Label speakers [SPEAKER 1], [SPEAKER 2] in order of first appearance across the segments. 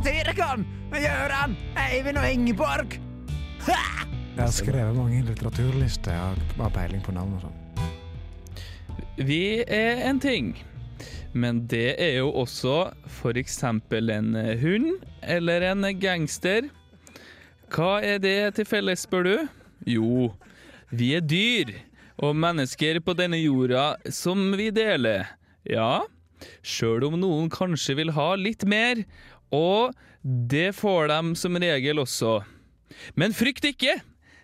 [SPEAKER 1] satirikeren! Gøran, Eivind og Ingeborg! Jeg har skrevet mange litteraturlister. Jeg har peiling på navn og sånn.
[SPEAKER 2] Vi er en ting. Men det er jo også f.eks. en hund eller en gangster. Hva er det til felles, spør du? Jo, vi er dyr og mennesker på denne jorda som vi deler. Ja, sjøl om noen kanskje vil ha litt mer, og det får de som regel også. Men frykt ikke!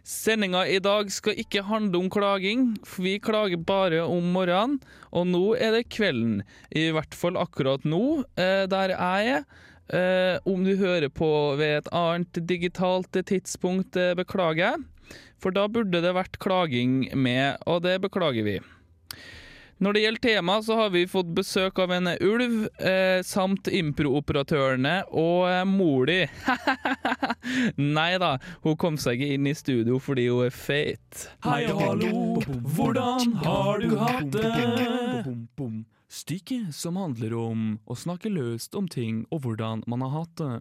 [SPEAKER 2] Sendinga i dag skal ikke handle om klaging, for vi klager bare om morgenen, og nå er det kvelden. I hvert fall akkurat nå, eh, der jeg er. Eh, om du hører på ved et annet digitalt tidspunkt, eh, beklager jeg. For da burde det vært klaging med, og det beklager vi. Når det gjelder tema, så har vi fått besøk av en ulv, eh, samt improoperatørene og eh, mor di. Nei da, hun kom seg ikke inn i studio fordi hun er feit.
[SPEAKER 3] Hei og hallo, hvordan har du hatt det? Stykket som handler om å snakke løst om ting og hvordan man har hatt det.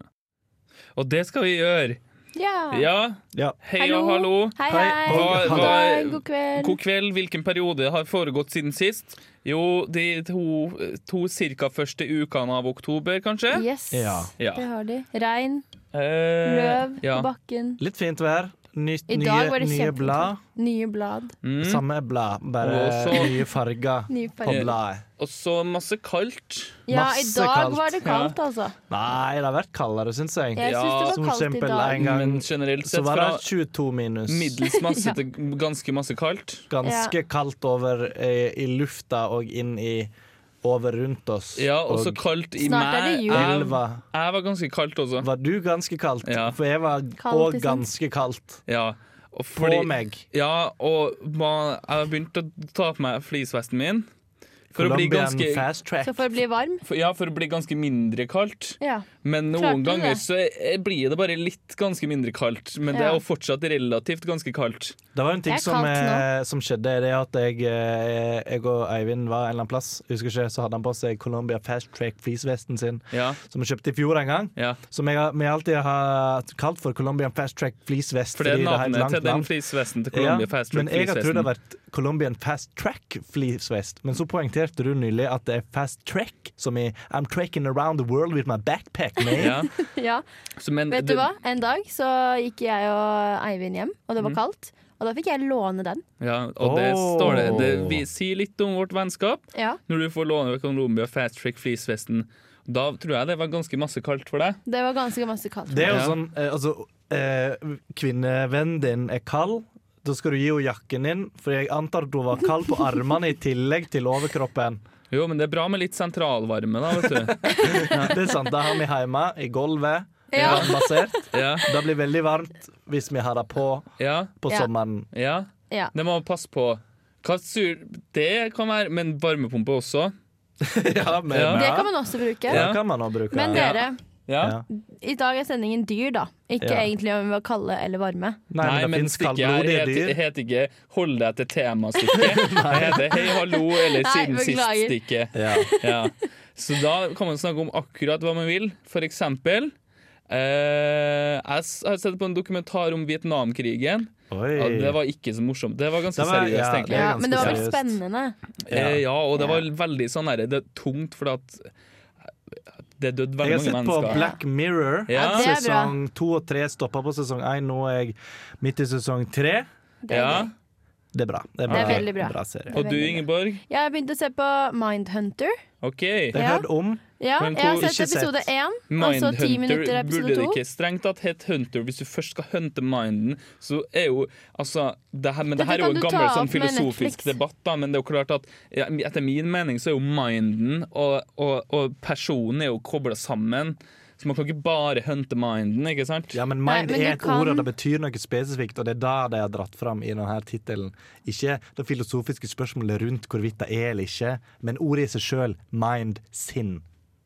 [SPEAKER 2] Og det skal vi gjøre.
[SPEAKER 4] Ja.
[SPEAKER 2] Ja,
[SPEAKER 5] Ja.
[SPEAKER 2] hei og hallo.
[SPEAKER 4] Hei, hei.
[SPEAKER 2] Hva-
[SPEAKER 4] God
[SPEAKER 2] hva-
[SPEAKER 4] dag, god kveld.
[SPEAKER 2] God kveld. Hvilken periode har foregått siden sist? Jo, de to, to cirka første ukene av oktober, kanskje?
[SPEAKER 4] Yes,
[SPEAKER 5] Ja.
[SPEAKER 2] Ja.
[SPEAKER 4] det har de. Regn,
[SPEAKER 2] Eh,
[SPEAKER 4] løv
[SPEAKER 2] ja.
[SPEAKER 4] på bakken.
[SPEAKER 5] Litt fint vær. Nytt,
[SPEAKER 4] I
[SPEAKER 5] nye,
[SPEAKER 4] dag var det
[SPEAKER 5] nye blad.
[SPEAKER 4] Nye blad.
[SPEAKER 2] Mm.
[SPEAKER 5] Samme blad, bare
[SPEAKER 2] Også,
[SPEAKER 5] nye farger
[SPEAKER 4] Nye
[SPEAKER 5] på bladet.
[SPEAKER 2] Og så masse kaldt.
[SPEAKER 4] Ja, i dag
[SPEAKER 5] kaldt.
[SPEAKER 4] var det kaldt, altså.
[SPEAKER 5] Nei, det har vært kaldere, syns jeg.
[SPEAKER 4] Jeg
[SPEAKER 2] Ja,
[SPEAKER 4] det
[SPEAKER 5] Som eksempel en gang
[SPEAKER 2] Men generelt
[SPEAKER 5] så var det 22 minus.
[SPEAKER 2] middels masse til ganske masse kaldt.
[SPEAKER 5] Ganske kaldt over i, i lufta og inn i over rundt oss.
[SPEAKER 2] Ja, og så
[SPEAKER 5] og
[SPEAKER 2] kaldt i meg. Jeg, jeg var ganske kaldt også.
[SPEAKER 5] Var du ganske kaldt?
[SPEAKER 2] Ja.
[SPEAKER 5] For jeg var òg ganske kaldt.
[SPEAKER 2] Ja. Og
[SPEAKER 5] På meg.
[SPEAKER 2] ja, og man, jeg begynte å ta på meg fleecevesten min. For å bli ganske
[SPEAKER 5] fast track.
[SPEAKER 4] Så for å bli varm?
[SPEAKER 2] for, Ja, for å bli ganske mindre kaldt.
[SPEAKER 4] Ja.
[SPEAKER 2] Men noen
[SPEAKER 4] du
[SPEAKER 2] ganger så er- blir det bare litt ganske mindre kaldt. Men det er jo fortsatt relativt ganske kaldt.
[SPEAKER 5] Det var en ting
[SPEAKER 4] er
[SPEAKER 5] som, eh, som skjedde. Det er at jeg, eh, jeg og Eivind var en eller annen plass. Husker ikke, Så hadde han på seg Colombia Fast Track fleecevesten sin,
[SPEAKER 2] Ja,
[SPEAKER 5] som vi kjøpte i fjor en gang.
[SPEAKER 2] ja.
[SPEAKER 5] Som jeg, vi alltid har kalt for Colombian Fast Track fleecevest.
[SPEAKER 2] For det er
[SPEAKER 5] det er
[SPEAKER 2] navnet til den fleecevesten til
[SPEAKER 5] Ja,
[SPEAKER 2] Fast Track
[SPEAKER 5] men jeg har trodd det har vært Colombian Fast Track fleecevest. Men så poengterte du nylig at det er Fast Track, som i I'm tracking around the world with my backpack.
[SPEAKER 2] Ja,
[SPEAKER 4] ja.
[SPEAKER 2] så men
[SPEAKER 4] Vet du
[SPEAKER 2] det-
[SPEAKER 4] hva? En dag så gikk jeg og Eivind hjem, og det var
[SPEAKER 2] Mm.
[SPEAKER 4] kaldt. Og da fikk jeg låne den.
[SPEAKER 2] Ja, og det
[SPEAKER 5] oh.
[SPEAKER 2] står det. det vi sier litt om vårt vennskap
[SPEAKER 4] Ja,
[SPEAKER 2] når du får låne Colombia Fast Track fleecevesten. Da tror jeg det var ganske masse kaldt for deg.
[SPEAKER 4] Det var ganske masse kaldt.
[SPEAKER 5] Det er jo sånn eh, Altså, eh, kvinnevennen din er kald. Da skal du gi henne jakken din, for jeg antar at hun var kald på armene i tillegg til overkroppen.
[SPEAKER 2] Jo, men det er bra med litt sentralvarme, da, vet du.
[SPEAKER 5] Det er sant, Det har vi hjemme, i gulvet.
[SPEAKER 4] Ja.
[SPEAKER 2] Ja,
[SPEAKER 5] Det blir veldig varmt hvis vi har det på
[SPEAKER 2] ja,
[SPEAKER 5] på sommeren.
[SPEAKER 2] ja.
[SPEAKER 4] Ja.
[SPEAKER 2] Det må man passe på. Sur Det kan være Men varmepumpe også.
[SPEAKER 5] ja, men,
[SPEAKER 2] Ja.
[SPEAKER 4] Det kan man også bruke.
[SPEAKER 5] Det kan man også bruke.
[SPEAKER 4] Men
[SPEAKER 2] Ja.
[SPEAKER 4] dere,
[SPEAKER 2] Ja.
[SPEAKER 4] I dag er sendingen dyr, da. Ikke
[SPEAKER 5] Ja.
[SPEAKER 4] egentlig om vi var kalde eller varme.
[SPEAKER 5] Nei,
[SPEAKER 2] Nei,
[SPEAKER 5] men det
[SPEAKER 2] men stikket her het- heter ikke 'hold deg til temastykket'. Det heter 'hei, hallo' eller 'siden sist-stikket'.
[SPEAKER 5] Ja.
[SPEAKER 2] Ja. Så da kan man snakke om akkurat hva man vil. For eksempel eh, Jeg har sett på en dokumentar om Vietnamkrigen.
[SPEAKER 5] Oi.
[SPEAKER 2] Ja, det var ikke så morsomt. Det var ganske
[SPEAKER 5] Det var-
[SPEAKER 2] seriøst,
[SPEAKER 5] ja,
[SPEAKER 2] egentlig.
[SPEAKER 4] Ja, men det var vel spennende.
[SPEAKER 2] Eh, ja, og det
[SPEAKER 4] Ja.
[SPEAKER 2] var veldig sånn her, Det er tungt, for at det døde
[SPEAKER 5] Jeg
[SPEAKER 2] veldig
[SPEAKER 5] har sett på
[SPEAKER 2] mennesker.
[SPEAKER 5] Black Mirror.
[SPEAKER 2] Ja.
[SPEAKER 4] Er.
[SPEAKER 5] Sesong to og tre stoppa på sesong én. Nå er jeg midt i sesong tre.
[SPEAKER 4] Det er
[SPEAKER 2] Ja.
[SPEAKER 5] Det er bra. Det er,
[SPEAKER 4] Det er veldig bra.
[SPEAKER 5] bra serie.
[SPEAKER 2] Og du,
[SPEAKER 4] bra.
[SPEAKER 2] Ingeborg?
[SPEAKER 4] Jeg har begynt å se på Mindhunter.
[SPEAKER 2] OK.
[SPEAKER 5] Det har jeg
[SPEAKER 4] Ja.
[SPEAKER 5] hørt om.
[SPEAKER 4] Ja, jeg har sett episode én, og så ti minutter
[SPEAKER 2] Mindhunter,
[SPEAKER 4] episode
[SPEAKER 2] burde det
[SPEAKER 4] to.
[SPEAKER 2] ikke strengt tatt hett Hunter hvis du først skal hunte minden? Så er jo altså det her, Men det her er jo en gammel sånn filosofisk debatt, da, men det er jo klart at ja, etter min mening så er jo minden og, og, og personen er jo kobla sammen. Så man kan ikke bare hunte minden, ikke sant?
[SPEAKER 5] Ja, men
[SPEAKER 4] Nei,
[SPEAKER 5] mind
[SPEAKER 4] men
[SPEAKER 5] er et
[SPEAKER 4] kan-
[SPEAKER 5] ord, og det betyr noe spesifikt, og det er da de har dratt fram i denne tittelen. Ikke det filosofiske spørsmålet rundt hvorvidt det er eller ikke, men ordet i seg sjøl, mind, sinn.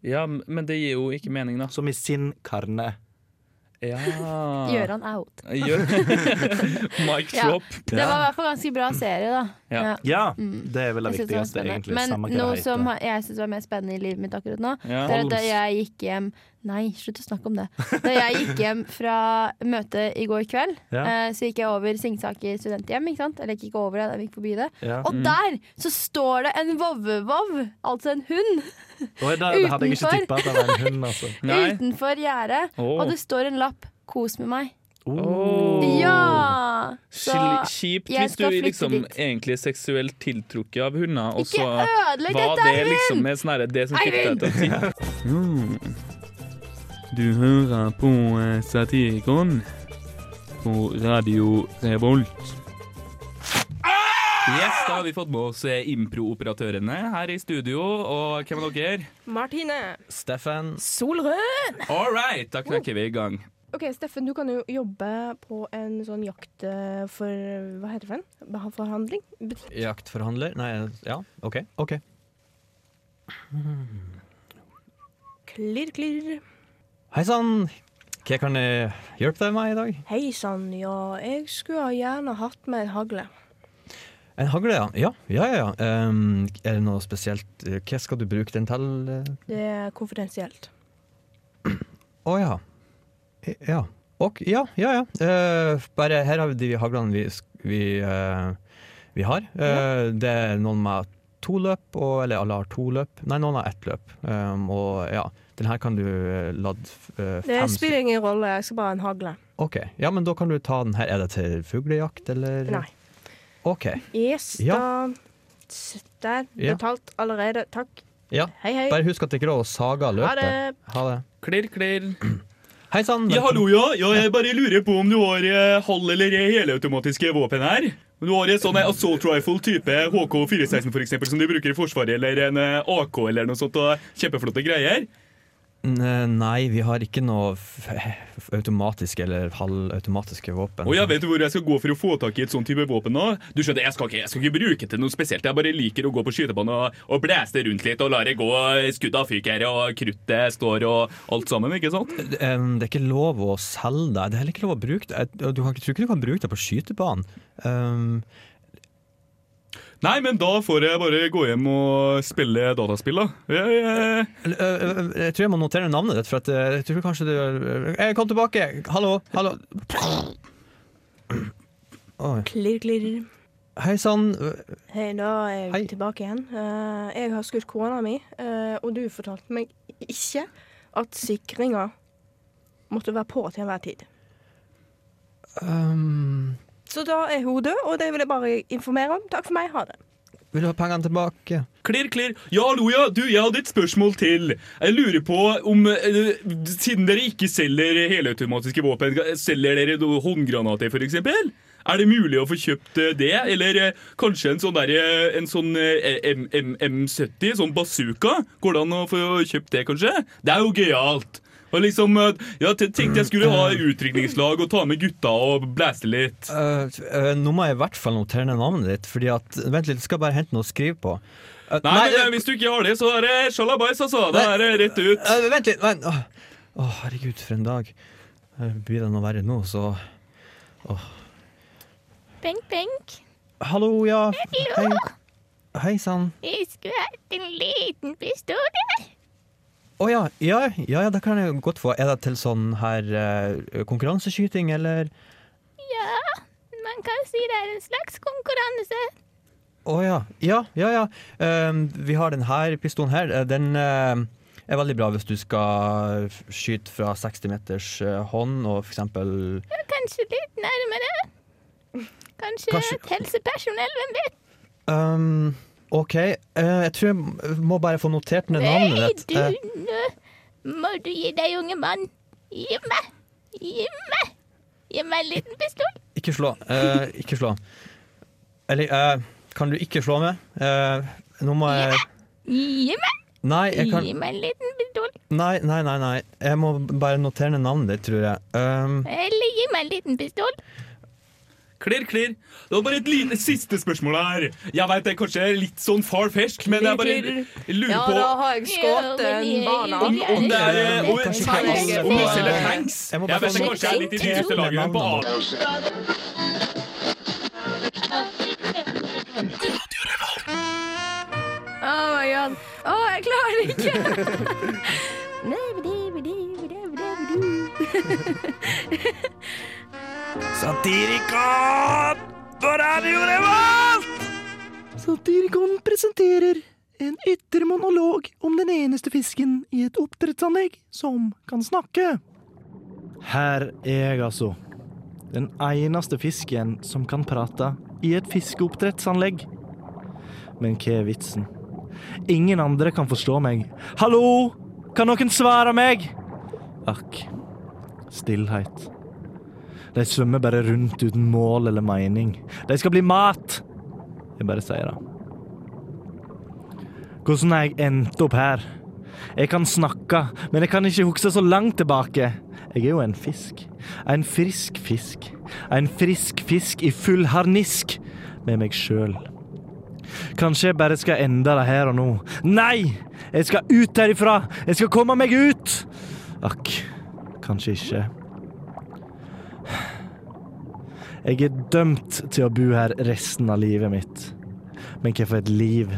[SPEAKER 2] Ja, men det gir jo ikke mening, da.
[SPEAKER 5] Som i sinn karne.
[SPEAKER 2] Ja.
[SPEAKER 4] Gjøran out.
[SPEAKER 2] Gjør. Mic
[SPEAKER 4] Ja.
[SPEAKER 2] drop.
[SPEAKER 4] Det var i hvert fall ganske bra serie, da.
[SPEAKER 2] Ja.
[SPEAKER 5] Ja, det er vel det
[SPEAKER 4] det
[SPEAKER 5] viktigste, egentlig.
[SPEAKER 4] Men noe som jeg syns var mer spennende i livet mitt akkurat nå,
[SPEAKER 2] Ja.
[SPEAKER 4] det er at jeg gikk hjem Nei, slutt å snakke om det. Da jeg gikk hjem fra møtet i går kveld,
[SPEAKER 5] Ja.
[SPEAKER 4] eh, så gikk jeg over Singsaker studenthjem. ikke sant? Eller ikke over det, jeg gikk forbi det.
[SPEAKER 5] Ja.
[SPEAKER 4] Og der så står det en vovvevov, altså en hund,
[SPEAKER 5] Oi, da, jeg
[SPEAKER 4] Utenfor.
[SPEAKER 5] det var en hund, altså.
[SPEAKER 4] Utenfor gjerdet.
[SPEAKER 6] Oh.
[SPEAKER 4] Og det står en lapp 'Kos med meg'.
[SPEAKER 6] Åh.
[SPEAKER 4] Ja! Så
[SPEAKER 6] Kjipt hvis du liksom
[SPEAKER 4] dit.
[SPEAKER 6] egentlig er seksuelt tiltrukket av hunder, og så var det liksom med sånn herre- det som fikk deg til å tippe.
[SPEAKER 2] Du hører på eh, Satirikon på Radio Revolt.
[SPEAKER 6] Yes, da har vi fått med oss eh, impro-operatørene her i studio, og hvem er dere?
[SPEAKER 7] Martine.
[SPEAKER 5] Steffen.
[SPEAKER 7] Solrød.
[SPEAKER 6] All right, da knekker vi i gang.
[SPEAKER 7] OK, Steffen, du kan jo jobbe på en sånn jakt eh, for Hva heter det for en? Forhandling? Butikk?
[SPEAKER 8] Jaktforhandler? Nei, ja, OK. ok
[SPEAKER 7] Klirr, klirr.
[SPEAKER 8] Hei sann! Hva kan jeg hjelpe deg med i dag?
[SPEAKER 7] Hei sann, ja, jeg skulle gjerne hatt med en hagle.
[SPEAKER 8] En hagle, ja. Ja, ja, ja. Ehm, er det noe spesielt? Hva skal du bruke den til? eh?
[SPEAKER 7] Det er konfidensielt.
[SPEAKER 8] Å ja. I- Ja. Ok, ja, ja, ja. Uh, bare her har vi de haglene vi, vi, uh, vi har. Eh, Det er noen med to løp, og, eller alle har to løp. Nei, noen har ett løp. Um, og ja, den her kan du eh, lade uh,
[SPEAKER 7] Det spiller ingen rolle, jeg skal bare ha en hagle.
[SPEAKER 8] OK. Ja, men da kan du ta den her. Er det til fuglejakt, eller?
[SPEAKER 7] Nei.
[SPEAKER 8] OK.
[SPEAKER 7] Yes,
[SPEAKER 8] Ja.
[SPEAKER 7] da Der.
[SPEAKER 8] Ja.
[SPEAKER 7] Betalt allerede. Takk.
[SPEAKER 8] Ja.
[SPEAKER 7] Hei, hei.
[SPEAKER 8] Bare husk at det ikke er lov å saga løpet.
[SPEAKER 7] Ha det.
[SPEAKER 8] Ha det.
[SPEAKER 6] Klirr, klirr.
[SPEAKER 8] Hei sann.
[SPEAKER 2] Ja, hallo, ja. ja. Jeg bare lurer på om du har eh, halv- eller helautomatiske våpen her. Du har en sånn eh, assault rifle type HK416 for eksempel, som du bruker i Forsvaret, eller en eh, AK eller noe sånt. Og kjempeflotte greier.
[SPEAKER 8] N- Nei, vi har ikke noe automatiske eller halvautomatiske våpen.
[SPEAKER 2] Og jeg vet hvor jeg skal gå for å få tak i et sånt type våpen nå. Du skjønner, jeg skal, ikke, jeg skal ikke bruke det til noe spesielt. Jeg bare liker å gå på skytebanen og, og blæste rundt litt og la det gå skudda fyker og kruttet står og alt sammen, ikke sant?
[SPEAKER 8] Det er ikke lov å selge det. Det er heller ikke lov å bruke det. Du kan, ikke tror ikke du kan bruke det på skytebanen. Um,
[SPEAKER 2] Nei, men da får jeg bare gå hjem og spille dataspill, da. Jeg, jeg,
[SPEAKER 8] ø- ø- ø- jeg tror jeg må notere navnet ditt, for at jeg tror kanskje du Jeg kom tilbake! Hallo! Hallo! Oi.
[SPEAKER 7] Klirr, klirr.
[SPEAKER 8] Hei sann.
[SPEAKER 7] Hei, da er jeg
[SPEAKER 8] Hei.
[SPEAKER 7] tilbake igjen. Eh, jeg har skutt kona mi, eh, og du fortalte meg ikke at sikringa måtte være på til enhver tid.
[SPEAKER 8] Um,
[SPEAKER 7] Så da er hun død, og det vil jeg bare informere om. Takk for meg, ha det.
[SPEAKER 8] vil du ha pengene tilbake?
[SPEAKER 2] Klirr, klirr. Ja, hallo, ja. Du, jeg hadde et spørsmål til. Jeg lurer på om eh, Siden dere ikke selger helautomatiske våpen, selger dere noe håndgranater, f.eks.? Er det mulig å få kjøpt eh, det? Eller eh, kanskje en sånn, der, eh, en sånn eh, M M M70, sånn bazooka? Går det an å få kjøpt det, kanskje? Det er jo gøyalt. Og liksom, eh, ja, tenkte jeg skulle ha utrykningslag og ta med gutta og blæse litt.
[SPEAKER 8] Uh, uh, nå må jeg i hvert fall notere ned navnet ditt, fordi at Vent litt, jeg skal bare hente noe å skrive på. Uh,
[SPEAKER 2] Nei, men eh,
[SPEAKER 8] uh,
[SPEAKER 2] Hvis du ikke har det, så er det sjalabais, altså. Da er det rett ut.
[SPEAKER 8] uh, vent litt! Vent. Åh, oh, herregud, for en dag. Blir det noe verre nå, så
[SPEAKER 9] Benk, benk.
[SPEAKER 8] Hallo, ja. Hei. Hei sann.
[SPEAKER 9] Jeg skulle hatt en liten pistol.
[SPEAKER 8] Å ja, ja, ja, ja, det kan jeg godt få. Er det til sånn her uh, konkurranseskyting, eller?
[SPEAKER 9] Ja, man kan si det er en slags konkurranse.
[SPEAKER 8] Å ja. Ja, ja, ja. Uh, vi har denne pistolen her. Uh, Den uh, er veldig bra hvis du skal skyte fra 60 meters hånd, og for eksempel
[SPEAKER 9] Kanskje litt nærmere. Kanskje,
[SPEAKER 8] Kanskje-
[SPEAKER 9] helsepersonell, hvem vet?
[SPEAKER 8] um, OK. Uh, jeg tror jeg må bare få notert ned navnet ditt.
[SPEAKER 9] du,
[SPEAKER 8] Uh,
[SPEAKER 9] nå må du gi deg, unge mann. Gi meg. Gi meg. Gi meg en liten pistol.
[SPEAKER 8] ikke slå. Uh, ikke slå. Eller uh, kan du ikke slå meg? Uh, nå må jeg
[SPEAKER 9] Gi meg.
[SPEAKER 8] Nei, jeg kan
[SPEAKER 9] Gi meg en liten pistol.
[SPEAKER 8] Nei, nei, nei. nei. Jeg må bare notere ned navnet ditt, tror jeg. Um,
[SPEAKER 9] Eller gi meg en liten pistol.
[SPEAKER 2] Klirr, klirr. Det var bare et lite siste spørsmål her. Jeg vet det er kanskje litt sånn far-fersk, men jeg bare lurer på Ja,
[SPEAKER 7] da har jeg skutt en banan.
[SPEAKER 2] om, om det er om,
[SPEAKER 8] Kanskje
[SPEAKER 2] om det selger tanks.
[SPEAKER 8] Jeg
[SPEAKER 2] vet det kanskje er litt i dyreste laget på A.
[SPEAKER 4] Oh my god. Å, jeg klarer det ikke!
[SPEAKER 1] Satirikon på Radio Revolt!
[SPEAKER 5] Satirikon presenterer en yttermonolog om den eneste fisken i et oppdrettsanlegg som kan snakke. Her er jeg, altså. Den eneste fisken som kan prate i et fiskeoppdrettsanlegg. Men hva er vitsen? Ingen andre kan forstå meg. Hallo! Kan noen svare meg? Akk. Stillhet. De svømmer bare rundt uten mål eller mening. De skal bli mat! Jeg bare sier det. Hvordan har jeg endt opp her? Jeg kan snakke, men jeg kan ikke huske så langt tilbake. Jeg er jo en fisk. En frisk fisk. En frisk fisk i full harnisk med meg sjøl. Kanskje jeg bare skal ende det her og nå. Nei! Jeg skal ut herifra! Jeg skal komme meg ut! Akk, kanskje ikke. Jeg er dømt til å bo her resten av livet mitt. Men hva for et liv?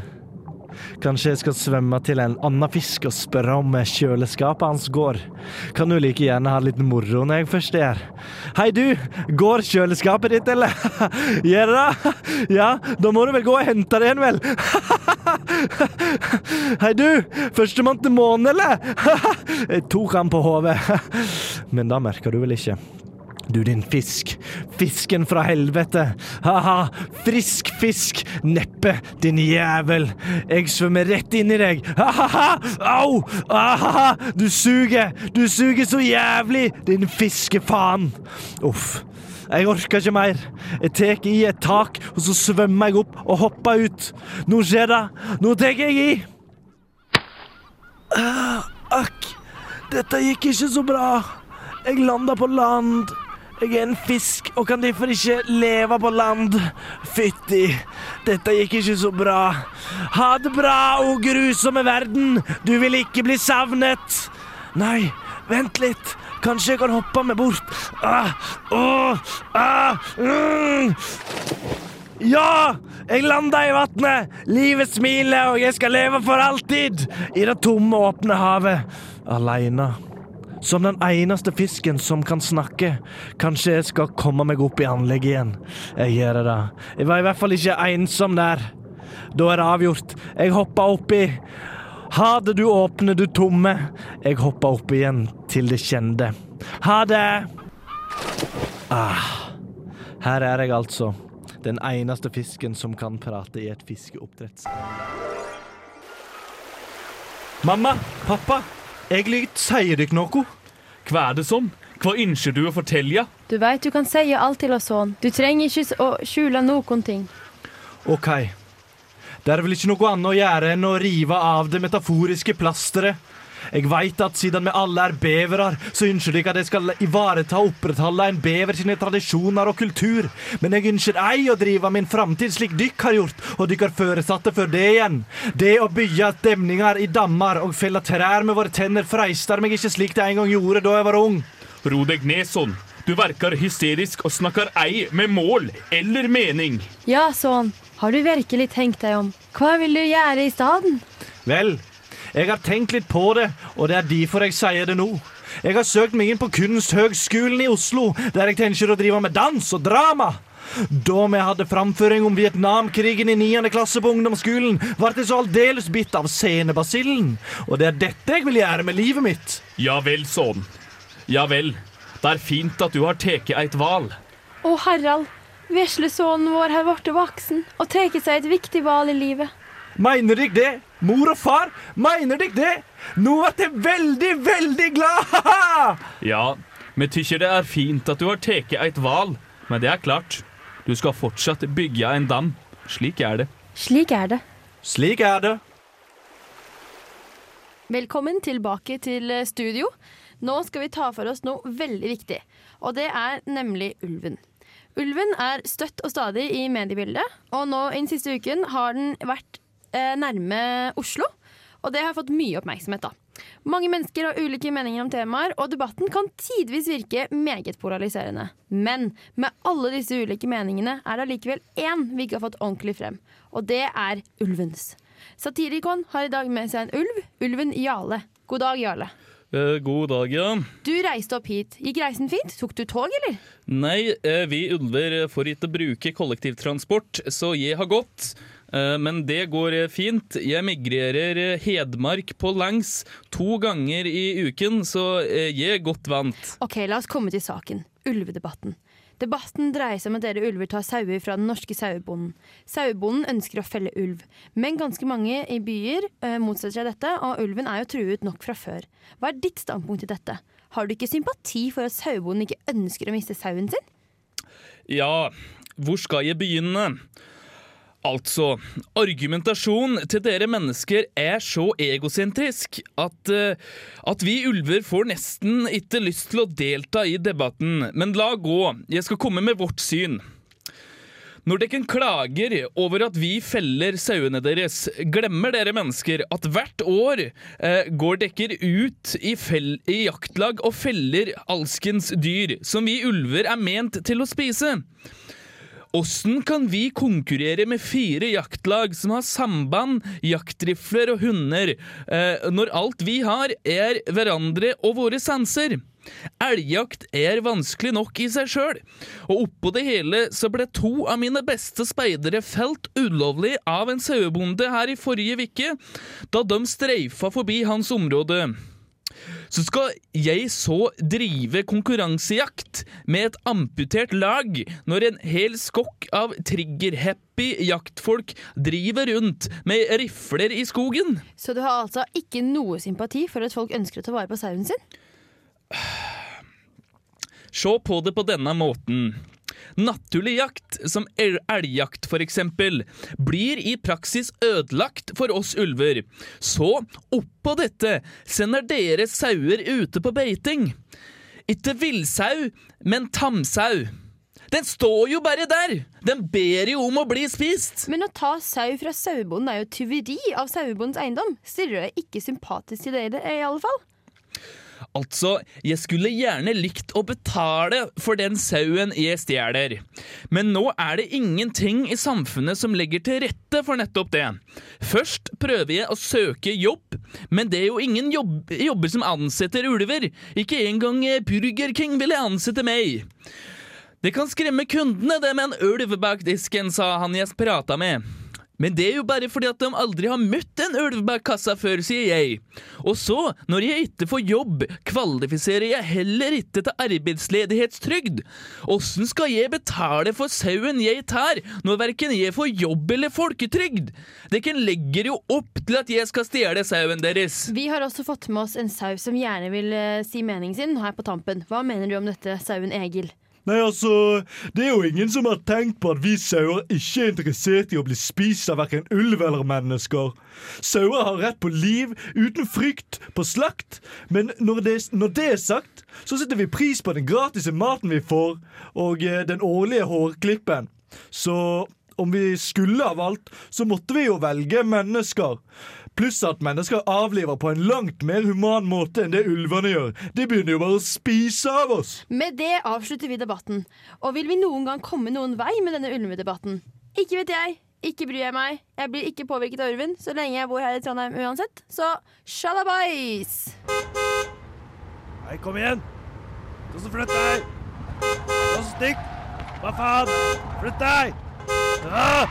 [SPEAKER 5] Kanskje jeg skal svømme til en annen fisk og spørre om kjøleskapet hans går. Kan du like gjerne ha litt moro når jeg først er. Hei, du! Går kjøleskapet ditt, eller? Gjør det? Ja, da må du vel gå og hente det igjen, vel? Hei, du! Førstemann til månen, eller? Jeg tok han på hodet. Men da merker du vel ikke. Du din fisk, fisken fra helvete. Ha-ha, frisk fisk, neppe, din jævel. Jeg svømmer rett inn i deg. Ha-ha-ha, au, ah-ha-ha, du suger, du suger så jævlig, din fiskefaen. Uff. Jeg orker ikke mer. Jeg tar i et tak, og så svømmer jeg opp og hopper ut. Nå skjer det. Nå tar jeg i. Ah, Akk, dette gikk ikke så bra. Jeg landa på land. Jeg er en fisk og kan derfor ikke leve på land. Fytti, dette gikk ikke så bra. Ha det bra, o grusomme verden. Du vil ikke bli savnet. Nei, vent litt. Kanskje jeg kan hoppe meg bort. Ah, oh, ah, mm. Ja! Jeg landa i vannet. Livet smiler, og jeg skal leve for alltid. I det tomme, åpne havet. Aleine. Som den eneste fisken som kan snakke. Kanskje jeg skal komme meg opp i anlegget igjen. Jeg gjør det. Jeg var i hvert fall ikke ensom der. Da er det avgjort. Jeg hoppa oppi. Ha det, du åpne, du tomme. Jeg hoppa opp igjen til det kjente. Ha det! Ah. Her er jeg altså. Den eneste fisken som kan prate i et fiskeoppdretts... Mamma, pappa, jeg lyt sier dere noe?
[SPEAKER 3] Hva er det sånn? Hva ønsker du å fortelle?
[SPEAKER 4] Du veit du kan si alt til oss sånn. Du trenger ikke å skjule noen ting.
[SPEAKER 5] OK. Det er vel ikke noe annet å gjøre enn å rive av det metaforiske plasteret. Jeg veit at siden vi alle er bevere, så ønsker dere at jeg skal ivareta og opprettholde en bever sine tradisjoner og kultur. Men jeg ønsker ei å drive min framtid slik dykk har gjort, og dere foresatte for det igjen. Det å bygge demninger i dammer og felle trær med våre tenner freister meg ikke slik det en gang gjorde da jeg var ung.
[SPEAKER 3] Ro deg ned sånn. Du verker hysterisk og snakker ei med mål eller mening.
[SPEAKER 4] Ja, sånn. Har du virkelig tenkt deg om? Hva vil du gjøre i stedet?
[SPEAKER 5] Vel, jeg har tenkt litt på det, og det er derfor jeg sier det nå. Jeg har søkt meg inn på Kunsthøgskolen i Oslo, der jeg tenker å drive med dans og drama. Da vi hadde framføring om Vietnamkrigen i 9. klasse på ungdomsskolen, ble jeg så aldeles bitt av scenebasillen. Og det er dette jeg vil gjøre med livet mitt.
[SPEAKER 3] Ja vel, sånn. Ja vel. Det er fint at du har tatt eit val.
[SPEAKER 4] Å, Harald. Veslesonen vår har blitt voksen og tatt seg et viktig valg i livet.
[SPEAKER 5] Mener dere det? Mor og far, mener dere det? Nå er jeg veldig, veldig glad!
[SPEAKER 3] Ja, vi tykker det er fint at du har tatt eit val, men det er klart. Du skal fortsatt bygge en dam. Slik er det.
[SPEAKER 4] Slik er det.
[SPEAKER 5] Slik er det.
[SPEAKER 4] Velkommen tilbake til eh, studio. Nå skal vi ta for oss noe veldig viktig, og det er nemlig ulven. Ulven er støtt og stadig i mediebildet, og nå i den siste uken har den vært eh, nærme Oslo. Og det har fått mye oppmerksomhet. da. Mange mennesker har ulike meninger om temaer, og debatten kan tidvis virke meget polariserende. Men med alle disse ulike meningene er det allikevel én vi ikke har fått ordentlig frem, og det er ulvens. Satirikon har i dag med seg en ulv, ulven Jale. God dag, Jarle.
[SPEAKER 2] Eh, god dag, ja.
[SPEAKER 4] Du reiste opp hit. Gikk reisen fint? Tok du tog, eller?
[SPEAKER 2] Nei, eh, vi ulver får ikke bruke kollektivtransport, så jeg har gått. Eh, Men det går eh, fint. Jeg migrerer eh, Hedmark på langs to ganger i uken, så jeg er godt vant.
[SPEAKER 4] Ok, la oss komme til saken. Ulvedebatten. Debatten dreier seg om at dere ulver tar sauer fra den norske sauebonden. Sauebonden ønsker å felle ulv, men ganske mange i byer motsetter seg dette, og ulven er jo truet nok fra før. Hva er ditt standpunkt til dette? Har du ikke sympati for at sauebonden ikke ønsker å miste sauen sin?
[SPEAKER 2] Ja, hvor skal jeg begynne? Altså, argumentasjon til dere mennesker er så egosentrisk at, eh, at vi ulver får nesten ikke lyst til å delta i debatten. Men la gå, jeg skal komme med vårt syn. Når dere klager over at vi feller sauene deres, glemmer dere mennesker at hvert år eh, går dere ut i, fell, i jaktlag og feller alskens dyr som vi ulver er ment til å spise. Åssen kan vi konkurrere med fire jaktlag som har samband, jaktrifler og hunder, eh, når alt vi har er hverandre og våre sanser? Elgjakt er vanskelig nok i seg sjøl, og oppå det hele så ble to av mine beste speidere felt ulovlig av en sauebonde her i forrige uke, da de streifa forbi hans område. Så skal jeg så drive konkurransejakt med et amputert lag når en hel skokk av trigger-happy jaktfolk driver rundt med rifler i skogen?
[SPEAKER 4] Så du har altså ikke noe sympati for at folk ønsker å ta vare på sauen sin?
[SPEAKER 2] Se på det på denne måten. Naturlig jakt, som el- elgjakt eksempel, blir i praksis ødelagt for oss ulver. Så, oppå dette, sender dere sauer ute på beiting. Ikke villsau, men tamsau. Den står jo bare der! Den ber jo om å bli spist!
[SPEAKER 4] Men å ta sau fra sauebonden er jo tyveri av sauebondens eiendom. Stirrer deg ikke sympatisk til det i alle fall?
[SPEAKER 2] Altså, jeg skulle gjerne likt å betale for den sauen jeg stjeler. Men nå er det ingenting i samfunnet som legger til rette for nettopp det. Først prøver jeg å søke jobb, men det er jo ingen jobb jobber som ansetter ulver. Ikke engang eh, Burger King ville ansette meg. Det kan skremme kundene, det med en ulv bak disken, sa han jeg prata med. Men det er jo bare fordi at de aldri har møtt en ulv bak kassa før, sier jeg. Og så, når jeg ikke får jobb, kvalifiserer jeg heller ikke til arbeidsledighetstrygd. Åssen skal jeg betale for sauen jeg tar, når verken jeg får jobb eller folketrygd? Dere legger jo opp til at jeg skal stjele sauen deres.
[SPEAKER 4] Vi har også fått med oss en sau som gjerne vil eh, si meningen sin her på tampen. Hva mener du om dette, sauen Egil?
[SPEAKER 5] Nei, altså, det er jo ingen som har tenkt på at vi sauer ikke er interessert i å bli spist av hverken ulv eller mennesker. Sauer har rett på liv uten frykt, på slakt. Men når det, når det er sagt, så setter vi pris på den gratis maten vi får, og eh, den årlige hårklippen. Så om vi skulle ha valgt, så måtte vi jo velge mennesker. Pluss at mennesker avliver på en langt mer human måte enn det ulvene gjør. De begynner jo bare å spise av oss.
[SPEAKER 4] Med det avslutter vi debatten. Og vil vi noen gang komme noen vei med denne ulvedebatten? Ikke vet jeg. Ikke bryr jeg meg. Jeg blir ikke påvirket av ulven så lenge jeg bor her i Trondheim uansett. Så sjalabais!
[SPEAKER 5] Hei, kom igjen! Ta så Flytt deg! Ta så Stikk! Hva faen? Flytt deg! Ah!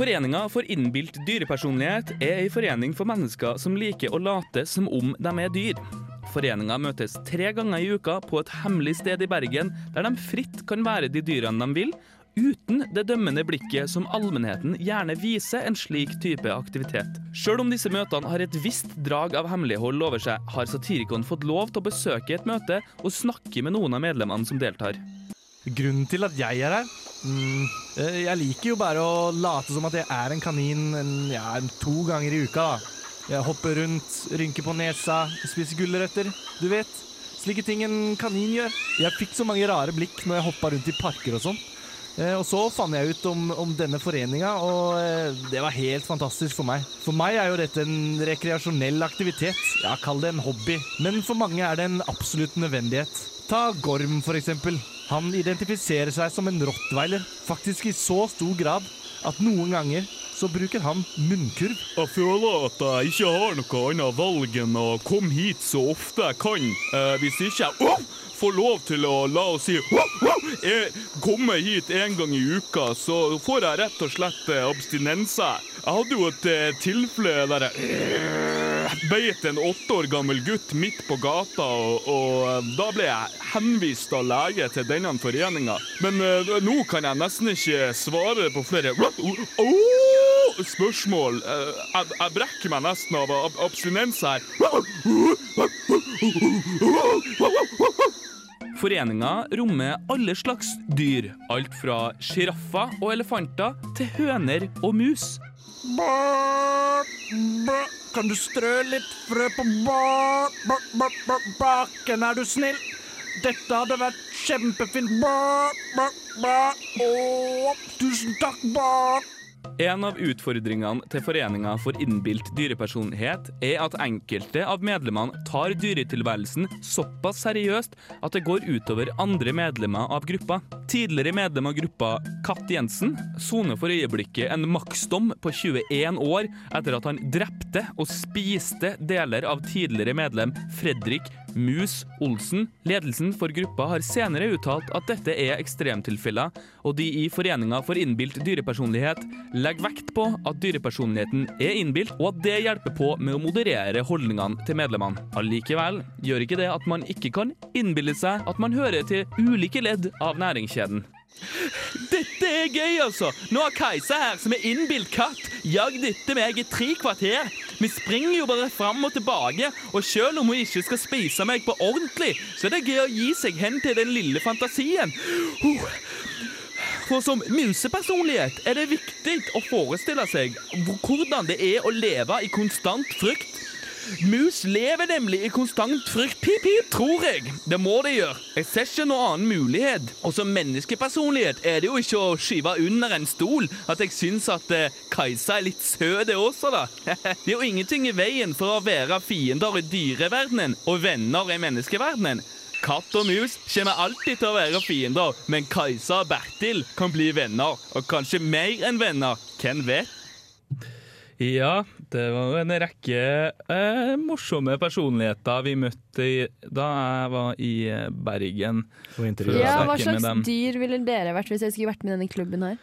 [SPEAKER 2] Foreninga for innbilt dyrepersonlighet er ei forening for mennesker som liker å late som om de er dyr. Foreninga møtes tre ganger i uka på et hemmelig sted i Bergen, der de fritt kan være de dyrene de vil, uten det dømmende blikket som allmennheten gjerne viser en slik type aktivitet. Sjøl om disse møtene har et visst drag av hemmelighold over seg, har Satirikon fått lov til å besøke et møte og snakke med noen av medlemmene som deltar.
[SPEAKER 5] Grunnen til at jeg er her mm, eh, Jeg liker jo bare å late som at jeg er en kanin en, ja, to ganger i uka. da. Jeg hopper rundt, rynker på nesa, spiser gulrøtter. Du vet, slike ting en kanin gjør. Jeg fikk så mange rare blikk når jeg hoppa rundt i parker og sånn. Eh, Og så fant jeg ut om, om denne foreninga, og eh, det var helt fantastisk for meg. For meg er jo dette en rekreasjonell aktivitet. Ja, kall det en hobby. Men for mange er det en absolutt nødvendighet. Ta Gorm, for eksempel. Han identifiserer seg som en rottweiler, faktisk i så stor grad at noen ganger så bruker han munnkurv.
[SPEAKER 3] Jeg føler at jeg ikke har noe annet valg enn å komme hit så ofte jeg kan. Eh, hvis ikke jeg oh, får lov til å la oss si oh, oh, jeg kommer hit en gang i uka, så får jeg rett og slett eh, abstinenser. Jeg hadde jo et eh, tilfelle der jeg beit en åtte år gammel gutt midt på gata, og, og eh, da ble jeg henvist av lege til denne foreninga. Men eh, nå kan jeg nesten ikke svare på flere oh, spørsmål. Eh, jeg, jeg brekker meg nesten av ab abstinens her.
[SPEAKER 2] Foreninga rommer alle slags dyr. Alt fra sjiraffer og elefanter til høner og mus.
[SPEAKER 5] Bak, bak. Kan du strø litt frø på bak, baken, er du snill? Dette hadde vært kjempefint. Ba, ba, ba. Å, tusen takk, bak.
[SPEAKER 2] En av utfordringene til Foreninga for innbilt dyrepersonlighet er at enkelte av medlemmene tar dyretilværelsen såpass seriøst at det går utover andre medlemmer av gruppa. Tidligere medlem av gruppa, Katt Jensen, soner for øyeblikket en maksdom på 21 år etter at han drepte og spiste deler av tidligere medlem Fredrik Mus Olsen. Ledelsen for gruppa har senere uttalt at dette er ekstremtilfeller, og de i Foreninga for innbilt dyrepersonlighet legger vekt på at dyrepersonligheten er innbilt, og at det hjelper på med å moderere holdningene til medlemmene. Allikevel gjør ikke det at man ikke kan innbille seg at man hører til ulike ledd av næringskjeden. Dette er gøy, altså! Nå har Kajsa her, som er innbilt katt, jagd etter meg i tre kvarter. Vi springer jo bare fram og tilbake, og selv om hun ikke skal spise meg på ordentlig, så er det gøy å gi seg hen til den lille fantasien. For som musepersonlighet er det viktig å forestille seg hvordan det er å leve i konstant frykt. Mus lever nemlig i konstant frykt. Pip, pip, tror jeg. Det må det gjøre. Jeg ser ikke noen annen mulighet. Og som menneskepersonlighet er det jo ikke å skyve under en stol at jeg syns at eh, Kajsa er litt søt også, da. det er jo ingenting i veien for å være fiender i dyreverdenen og venner i menneskeverdenen. Katt og mus kommer alltid til å være fiender, men Kajsa og Bertil kan bli venner. Og kanskje mer enn venner. Hvem vet? Ja, det var en rekke eh, morsomme personligheter vi møtte i, da jeg var i eh, Bergen.
[SPEAKER 4] Ja, hva slags dyr ville dere vært hvis jeg skulle vært med i denne klubben her?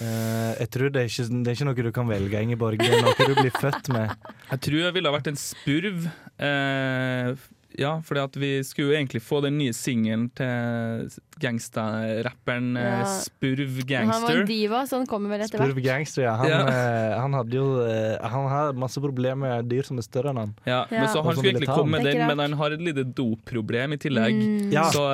[SPEAKER 5] Uh, jeg tror det er, ikke, det er ikke noe du kan velge, Ingeborg. Det er noe du blir født med.
[SPEAKER 2] Jeg tror jeg ville ha vært en spurv. Uh, ja, fordi vi skulle jo egentlig få den nye singelen til gangsterrapperen eh,
[SPEAKER 4] Ja.
[SPEAKER 2] Spurv
[SPEAKER 4] Han var en diva, så han kommer vel etter hvert.
[SPEAKER 5] Spurv Gangster, ja. Han,
[SPEAKER 2] Ja.
[SPEAKER 5] eh, han hadde jo eh, Han har masse problemer med dyr som er større enn han.
[SPEAKER 2] Ja, men så Han skulle egentlig komme med
[SPEAKER 4] den. Ikke
[SPEAKER 2] men han har et lite dopproblem i tillegg.
[SPEAKER 4] Mm.
[SPEAKER 5] Ja.
[SPEAKER 2] Så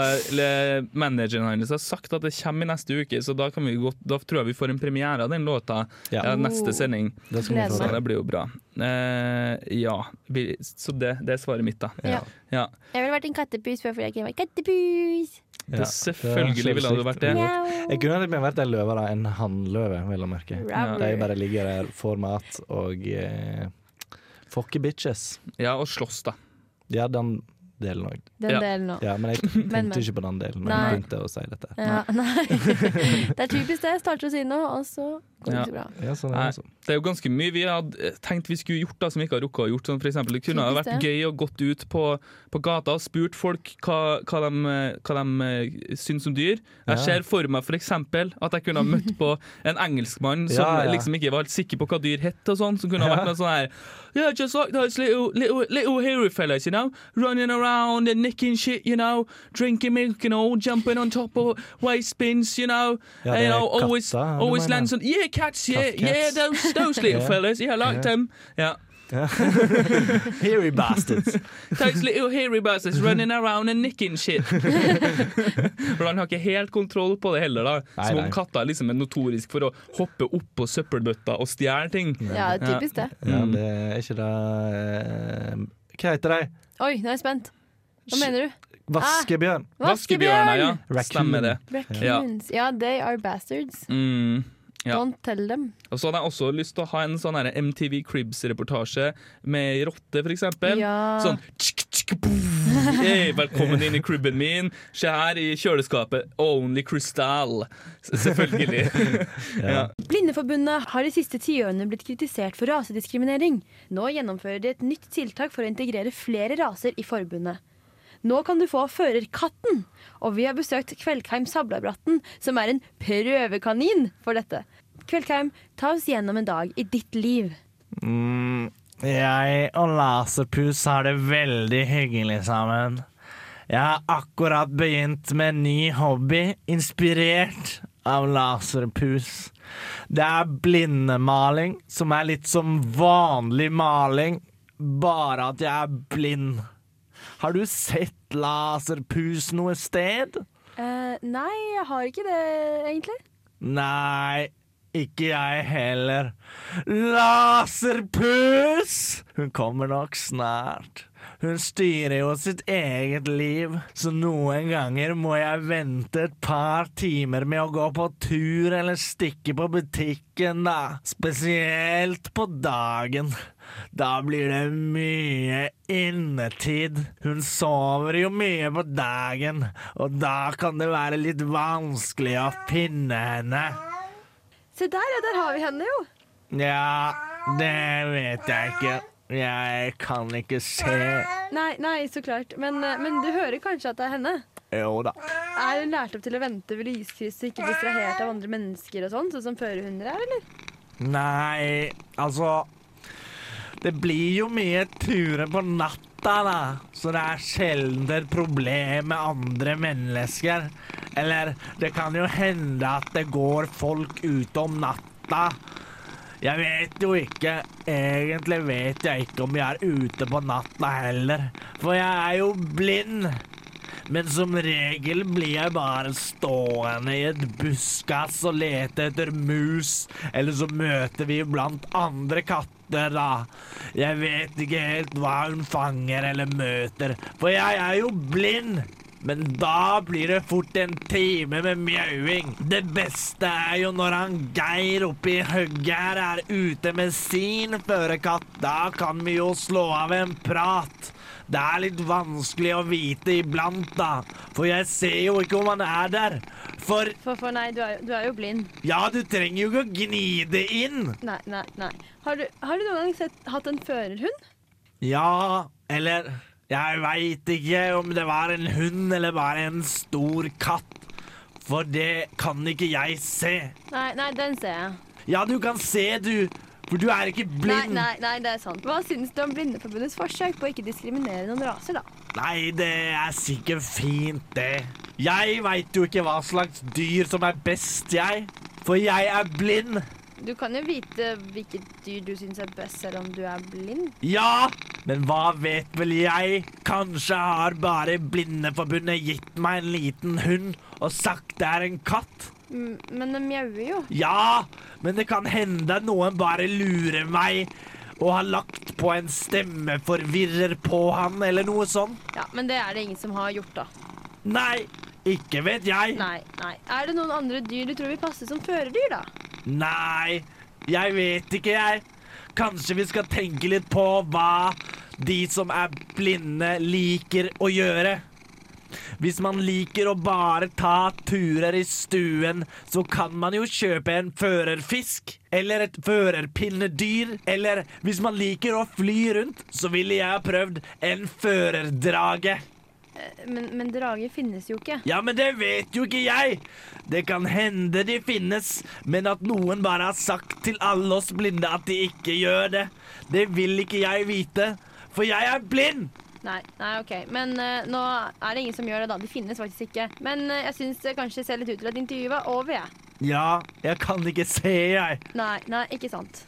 [SPEAKER 2] manageren hans har sagt at det kommer i neste uke, så da, kan vi godt, da tror jeg vi får en premiere av den låta
[SPEAKER 5] Ja.
[SPEAKER 2] ja, neste
[SPEAKER 4] Oh.
[SPEAKER 2] sending.
[SPEAKER 5] Det skal vi
[SPEAKER 2] Så det blir jo bra. Uh, ja, så det, det er svaret mitt, da.
[SPEAKER 4] Ja.
[SPEAKER 2] Ja.
[SPEAKER 4] Jeg ville vært en kattepus før, fordi jeg kunne vært kattepus.
[SPEAKER 5] Ja,
[SPEAKER 2] Det, selvfølgelig ville det vært det.
[SPEAKER 5] Jeg kunne tenkt meg vært en løve, enn En hannløve, vil jeg merke. De bare ligger der, får mat og eh, Fucker bitches.
[SPEAKER 2] Ja, og slåss, da.
[SPEAKER 5] Ja, den delen òg.
[SPEAKER 4] Den
[SPEAKER 2] Ja.
[SPEAKER 4] delen òg.
[SPEAKER 5] Ja, men jeg
[SPEAKER 4] Men, men.
[SPEAKER 5] tenkte ikke på den delen når jeg begynte å si dette.
[SPEAKER 4] Ja, nei. Det er typisk det. Starter å si noe, og så går det
[SPEAKER 2] Ja.
[SPEAKER 4] ikke så bra.
[SPEAKER 5] Ja, sånn er det.
[SPEAKER 2] Det er jo ganske mye vi hadde tenkt vi skulle gjort da, som vi ikke har rukket å gjort. For eksempel, det kunne ha vært gøy å gått ut på, på gata og spurt folk hva, hva de, hva de eh, syns om dyr. Jeg ser for meg for eksempel at jeg kunne ha møtt på en engelskmann som
[SPEAKER 5] Ja, ja.
[SPEAKER 2] liksom ikke var helt sikker på hva dyr het, og sånn, som kunne ha vært med sånn her Yeah, just like those little, little, little hairy fellas, you know, running around and nicking shit, you know, drinking milk and all, jumping on top of waste bins, you know,
[SPEAKER 5] Ja, det
[SPEAKER 2] you know, always, always lands on, yeah, cats, yeah,
[SPEAKER 5] Cat-
[SPEAKER 2] yeah, those, those little fellas, yeah, I like them, yeah.
[SPEAKER 5] Hairy bastards.
[SPEAKER 2] Those little hairy bastards running around and nicking shit. For han har ikke helt kontroll på det heller, da.
[SPEAKER 5] Nei,
[SPEAKER 2] Som om katta liksom er notorisk for å hoppe opp på søppelbøtta og stjele ting.
[SPEAKER 4] Ja, typisk det.
[SPEAKER 5] Ja,
[SPEAKER 2] Mm.
[SPEAKER 5] det er ikke det eh, Hva heter de?
[SPEAKER 4] Oi, nå er jeg spent. Hva mener du?
[SPEAKER 5] Vaskebjørn.
[SPEAKER 2] Vaskebjørn, ja. Stemmer det.
[SPEAKER 4] Raccoons. Ja, they are bastards.
[SPEAKER 2] Mm. Ja.
[SPEAKER 4] Don't tell them.
[SPEAKER 2] Og så hadde jeg også lyst til å ha en sånn MTV Cribs-reportasje med rotte, eksempel.
[SPEAKER 4] Ja.
[SPEAKER 2] Sånn tsk, tsk, Hey, velkommen inn i cribben min. Se her i kjøleskapet. Only Crystal. Selvfølgelig. ja.
[SPEAKER 4] Blindeforbundet har de siste tiårene blitt kritisert for rasediskriminering. Nå gjennomfører de et nytt tiltak for å integrere flere raser i forbundet. Nå kan du få førerkatten, og vi har besøkt Kveldheim Sablabratten, som er en prøvekanin for dette. Kveldheim, ta oss gjennom en dag i ditt liv.
[SPEAKER 10] Mm, jeg og Laserpus har det veldig hyggelig sammen. Jeg har akkurat begynt med en ny hobby, inspirert av Laserpus. Det er blindemaling, som er litt som vanlig maling, bare at jeg er blind. Har du sett Laserpus noe sted?
[SPEAKER 4] Uh, nei, jeg har ikke det, egentlig.
[SPEAKER 10] Nei, ikke jeg heller. Laserpus! Hun kommer nok snart. Hun styrer jo sitt eget liv, så noen ganger må jeg vente et par timer med å gå på tur eller stikke på butikken, da. Spesielt på dagen. Da blir det mye innetid. Hun sover jo mye på dagen, og da kan det være litt vanskelig å finne henne.
[SPEAKER 4] Se der, ja, der har vi henne jo.
[SPEAKER 10] Ja, det vet jeg ikke. Jeg kan ikke se.
[SPEAKER 4] Nei, nei, så klart. Men, eh, men du hører kanskje at det er henne?
[SPEAKER 10] Jo da.
[SPEAKER 4] Er hun lært opp til å vente ved lyskryss og ikke distrahert av andre mennesker og sånn, sånn som førerhunder er, eller?
[SPEAKER 10] Nei, altså Det blir jo mye turer på natta, da. Så det er sjelden et problem med andre mennesker. Eller det kan jo hende at det går folk ute om natta. Jeg vet jo ikke. Egentlig vet jeg ikke om jeg er ute på natta heller. For jeg er jo blind. Men som regel blir jeg bare stående i et buskas og lete etter mus. Eller så møter vi blant andre katter, da. Jeg vet ikke helt hva hun fanger eller møter, for jeg er jo blind. Men da blir det fort en time med mjauing. Det beste er jo når han Geir oppi hugget er ute med sin førerkatt. Da kan vi jo slå av en prat. Det er litt vanskelig å vite iblant, da. For jeg ser jo ikke om han er der. For
[SPEAKER 4] For, for nei, du er, jo- du er jo blind.
[SPEAKER 10] ja, du trenger jo ikke å gni det inn.
[SPEAKER 4] Nei, nei, nei. Har du, har du noen gang sett, hatt en førerhund?
[SPEAKER 10] Ja, eller Jeg veit ikke om det var en hund eller bare en stor katt. For det kan ikke jeg se.
[SPEAKER 4] Nei, nei, den ser jeg.
[SPEAKER 10] Ja, du kan se, du. For du er ikke
[SPEAKER 4] Nei,
[SPEAKER 10] blind.
[SPEAKER 4] nei, nei, det er sant. Hva syns du om Blindeforbundets forsøk på å ikke diskriminere noen raser, da?
[SPEAKER 10] Nei, det er sikkert fint, det. Jeg veit jo ikke hva slags dyr som er best, jeg. For jeg er blind.
[SPEAKER 4] Du kan jo vite hvilket dyr du syns er best, selv om du er blind.
[SPEAKER 10] Ja, men hva vet vel jeg? Kanskje har bare Blindeforbundet gitt meg en liten hund og sagt det er en katt?
[SPEAKER 4] Men den mjauer jo.
[SPEAKER 10] Ja, men det kan hende noen bare lurer meg og har lagt på en stemmeforvirrer på han, eller noe sånt.
[SPEAKER 4] Ja, Men det er det ingen som har gjort, da.
[SPEAKER 10] Nei, ikke vet jeg.
[SPEAKER 4] Nei, nei. Er det noen andre dyr du tror vil passe som førerdyr, da?
[SPEAKER 10] Nei, jeg vet ikke, jeg. Kanskje vi skal tenke litt på hva de som er blinde, liker å gjøre. Hvis man liker å bare ta turer i stuen, så kan man jo kjøpe en førerfisk. Eller et førerpinnedyr. Eller hvis man liker å fly rundt, så ville jeg ha prøvd en førerdrage.
[SPEAKER 4] Men, men drager finnes jo ikke.
[SPEAKER 10] Ja, men det vet jo ikke jeg. Det kan hende de finnes, men at noen bare har sagt til alle oss blinde at de ikke gjør det, det vil ikke jeg vite. For jeg er blind.
[SPEAKER 4] Nei, nei, ok. Men uh, nå er det ingen som gjør det, da. De finnes faktisk ikke. Men uh, jeg syns det kanskje ser litt ut til at intervjuet var over, jeg.
[SPEAKER 10] Ja, jeg kan ikke se, jeg.
[SPEAKER 4] Nei, nei, ikke sant.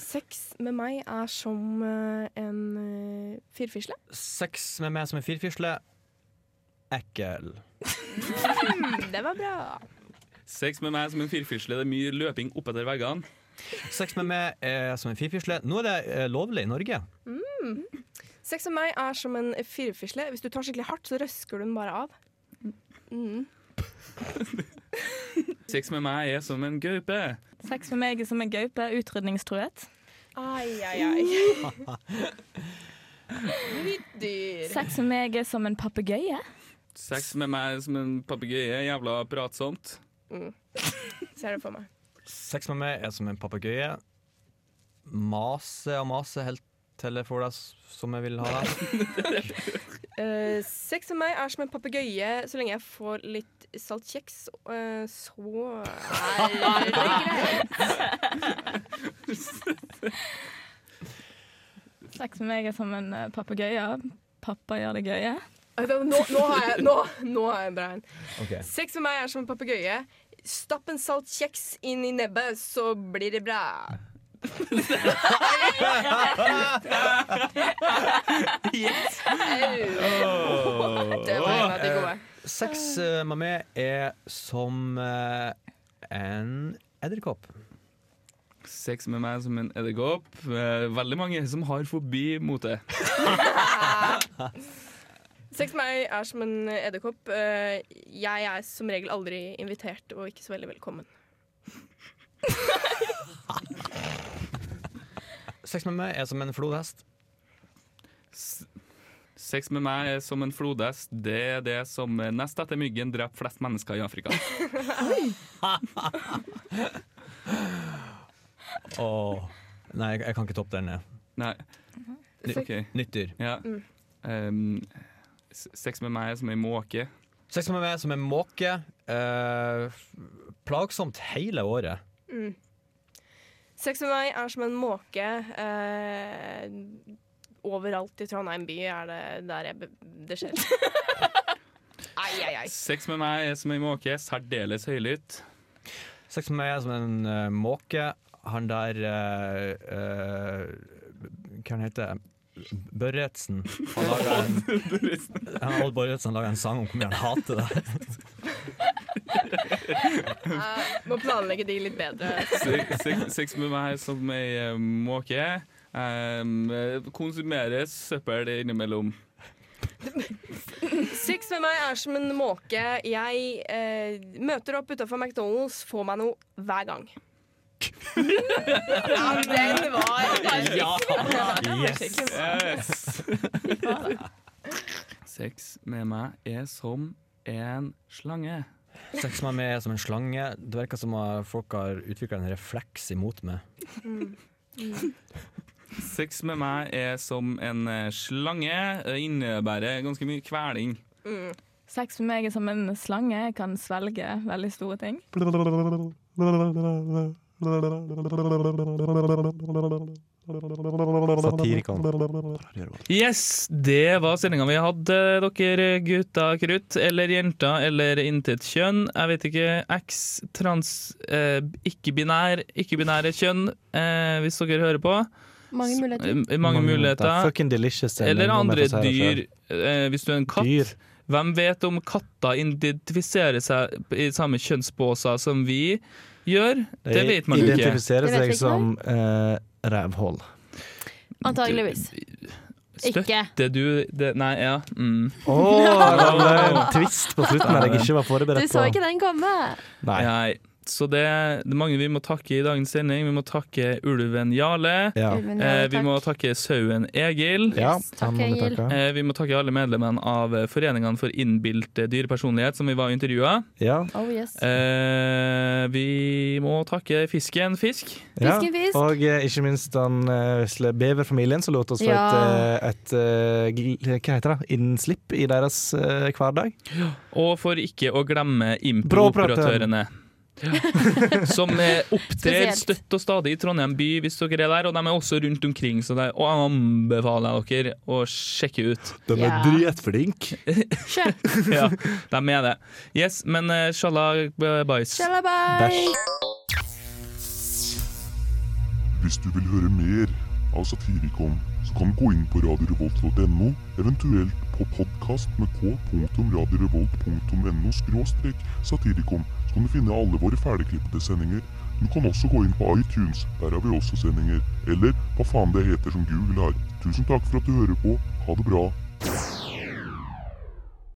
[SPEAKER 7] Sex med meg er som eh, en uh, firfisle.
[SPEAKER 8] Sex med meg som en firfisle. Ekkel.
[SPEAKER 7] Det var bra.
[SPEAKER 2] Sex med meg som en firfisle. Det er mye løping oppetter veggene.
[SPEAKER 8] Sex med meg er som en firfisle. Nå er det eh, lovlig i Norge.
[SPEAKER 7] Sex med meg er som en firfisle. Hvis du tar skikkelig hardt, så røsker du den bare av. Mm.
[SPEAKER 2] Sex med meg er som en gaupe.
[SPEAKER 11] Sex med meg er som en gaupe, utrydningstruet.
[SPEAKER 7] Ai, ai, ai.
[SPEAKER 9] Sex med meg er som en papegøye.
[SPEAKER 3] Sex med meg er som en papegøye. Jævla pratsomt.
[SPEAKER 7] Ser det for meg.
[SPEAKER 8] Sex med meg er som en papegøye. Mase og mase helt til jeg får det som jeg vil ha det.
[SPEAKER 7] uh, sex med meg er som en papegøye så lenge jeg får litt saltkjeks. uh, så er det greit.
[SPEAKER 9] Sex med meg er som en eh, papegøye. Pappa gjør det gøye.
[SPEAKER 7] Nå, nå, har jeg, nå, nå har jeg en bra en.
[SPEAKER 8] Ok.
[SPEAKER 7] Sex med meg er som en papegøye. Stapp en salt kjeks inn i nebbet, så blir det bra. Au. Det var en av de gode.
[SPEAKER 8] Sex eh, med meg er som eh, en edderkopp.
[SPEAKER 3] Sex med meg som en edderkopp. Eh, Veldig mange som har fobi mot det.
[SPEAKER 7] Sex med meg er som en edderkopp. Eh, Jeg er som regel aldri invitert og ikke så veldig velkommen.
[SPEAKER 8] Sex med meg er som en flodhest.
[SPEAKER 3] S- Sex med meg er som en flodhest. Det er det som nest etter myggen dreper flest mennesker i Afrika.
[SPEAKER 8] oh. Nei, jeg, jeg kan ikke toppe den. jeg.
[SPEAKER 3] Nei. OK.
[SPEAKER 8] Nytt dyr.
[SPEAKER 3] Ja. Um, sex med meg er som ei måke.
[SPEAKER 8] Sex med meg er som en måke. eh, plagsomt hele året.
[SPEAKER 7] Mm. Sex med meg er som en måke. Eh, overalt i Trondheim by er det der jeg, be- det skjer. ai, ai, ai.
[SPEAKER 3] Sex med meg er som en måke, særdeles høylytt.
[SPEAKER 8] Sex med meg er som en uh, måke. Han der uh, uh, Hva han heter han? Børretzen. Han laga en han, Odd Børretzen laga en sang om hvor mye han hater det.
[SPEAKER 7] Eh, må planlegge de litt bedre.
[SPEAKER 3] Sex, med meg som ei eh, måke. Um, konsumeres søppel innimellom.
[SPEAKER 7] Sex med meg er som en måke. Jeg eh, møter opp utafor McDonald's, får meg noe hver gang. Ja, den var
[SPEAKER 8] Ja!
[SPEAKER 3] Yes. Sex med meg er som en slange.
[SPEAKER 8] Sex med meg er som en slange. Det virker som at folk har utvikla en refleks imot meg.
[SPEAKER 3] Sex med meg er som en eh, slange. Det innebærer ganske mye kveling.
[SPEAKER 9] Sex med meg er som en slange. Jeg kan svelge veldig store ting.
[SPEAKER 11] Satirikon.
[SPEAKER 2] Yes, det var sendinga vi hadde, dere gutta krutt. Eller jenter, eller intet kjønn. Jeg vet ikke. X, trans, eh, ikke-binær, ikke-binære kjønn, eh, hvis dere hører på.
[SPEAKER 4] Mange muligheter.
[SPEAKER 2] Eh, Mange
[SPEAKER 11] er
[SPEAKER 2] muligheter.
[SPEAKER 11] fucking delicious
[SPEAKER 2] Eller andre dyr. Eh, hvis du er en katt.
[SPEAKER 11] Dyr.
[SPEAKER 2] Hvem vet om katter identifiserer seg i samme kjønnsbåser som vi gjør? Det
[SPEAKER 11] De
[SPEAKER 2] vet man ikke.
[SPEAKER 11] identifiserer
[SPEAKER 4] Det vet vi
[SPEAKER 11] seg som uh, rævhold.
[SPEAKER 4] Antageligvis. Ikke.
[SPEAKER 2] Støtter du det? Nei, ja. Mm.
[SPEAKER 11] Oh, det var en twist på slutten der jeg ikke var
[SPEAKER 4] Du
[SPEAKER 11] forberedt
[SPEAKER 4] så ikke den komme.
[SPEAKER 11] Nei.
[SPEAKER 2] Så det, det er mange vi må takke i dagens sending. Vi må takke ulven Jarle.
[SPEAKER 11] Ja.
[SPEAKER 4] Ulven,
[SPEAKER 2] Eh, vi må takke sauen Egil.
[SPEAKER 11] ja,
[SPEAKER 4] Yes, takk,
[SPEAKER 11] vi
[SPEAKER 4] Egil.
[SPEAKER 2] Eh, vi må takke alle medlemmene av eh, Foreningene for innbilt eh, dyrepersonlighet, som vi var og intervjua.
[SPEAKER 11] Ja,
[SPEAKER 4] Oh, yes.
[SPEAKER 2] Eh, vi må takke fisken Fisk.
[SPEAKER 11] ja.
[SPEAKER 4] Fisken fisk.
[SPEAKER 11] Og eh, ikke minst den uh, vesle beverfamilien som lot oss få
[SPEAKER 4] Ja.
[SPEAKER 11] et, et hva heter det? innslipp i deres hverdag.
[SPEAKER 2] Og for ikke å glemme impro-operatørene. Som eh, opptrer støtt og stadig i Trondheim by, hvis dere er der. Og de er også rundt omkring, så jeg anbefaler dere å sjekke ut.
[SPEAKER 11] De
[SPEAKER 4] er Ja.
[SPEAKER 11] dritflinke.
[SPEAKER 2] Ja, de er det. Yes, men uh, shalabais.
[SPEAKER 4] Shalabais.
[SPEAKER 12] Hvis du vil høre mer av Satirikon, så kan du gå inn på radiorevolt.no, eventuelt på podkast med k.radiorevolt.no skråstrek satirikon, kan du finne alle våre ferdigklippede sendinger. Du kan også gå inn på iTunes, der har vi også sendinger. Eller hva faen det heter som Google har. Tusen takk for at du hører på. Ha det bra.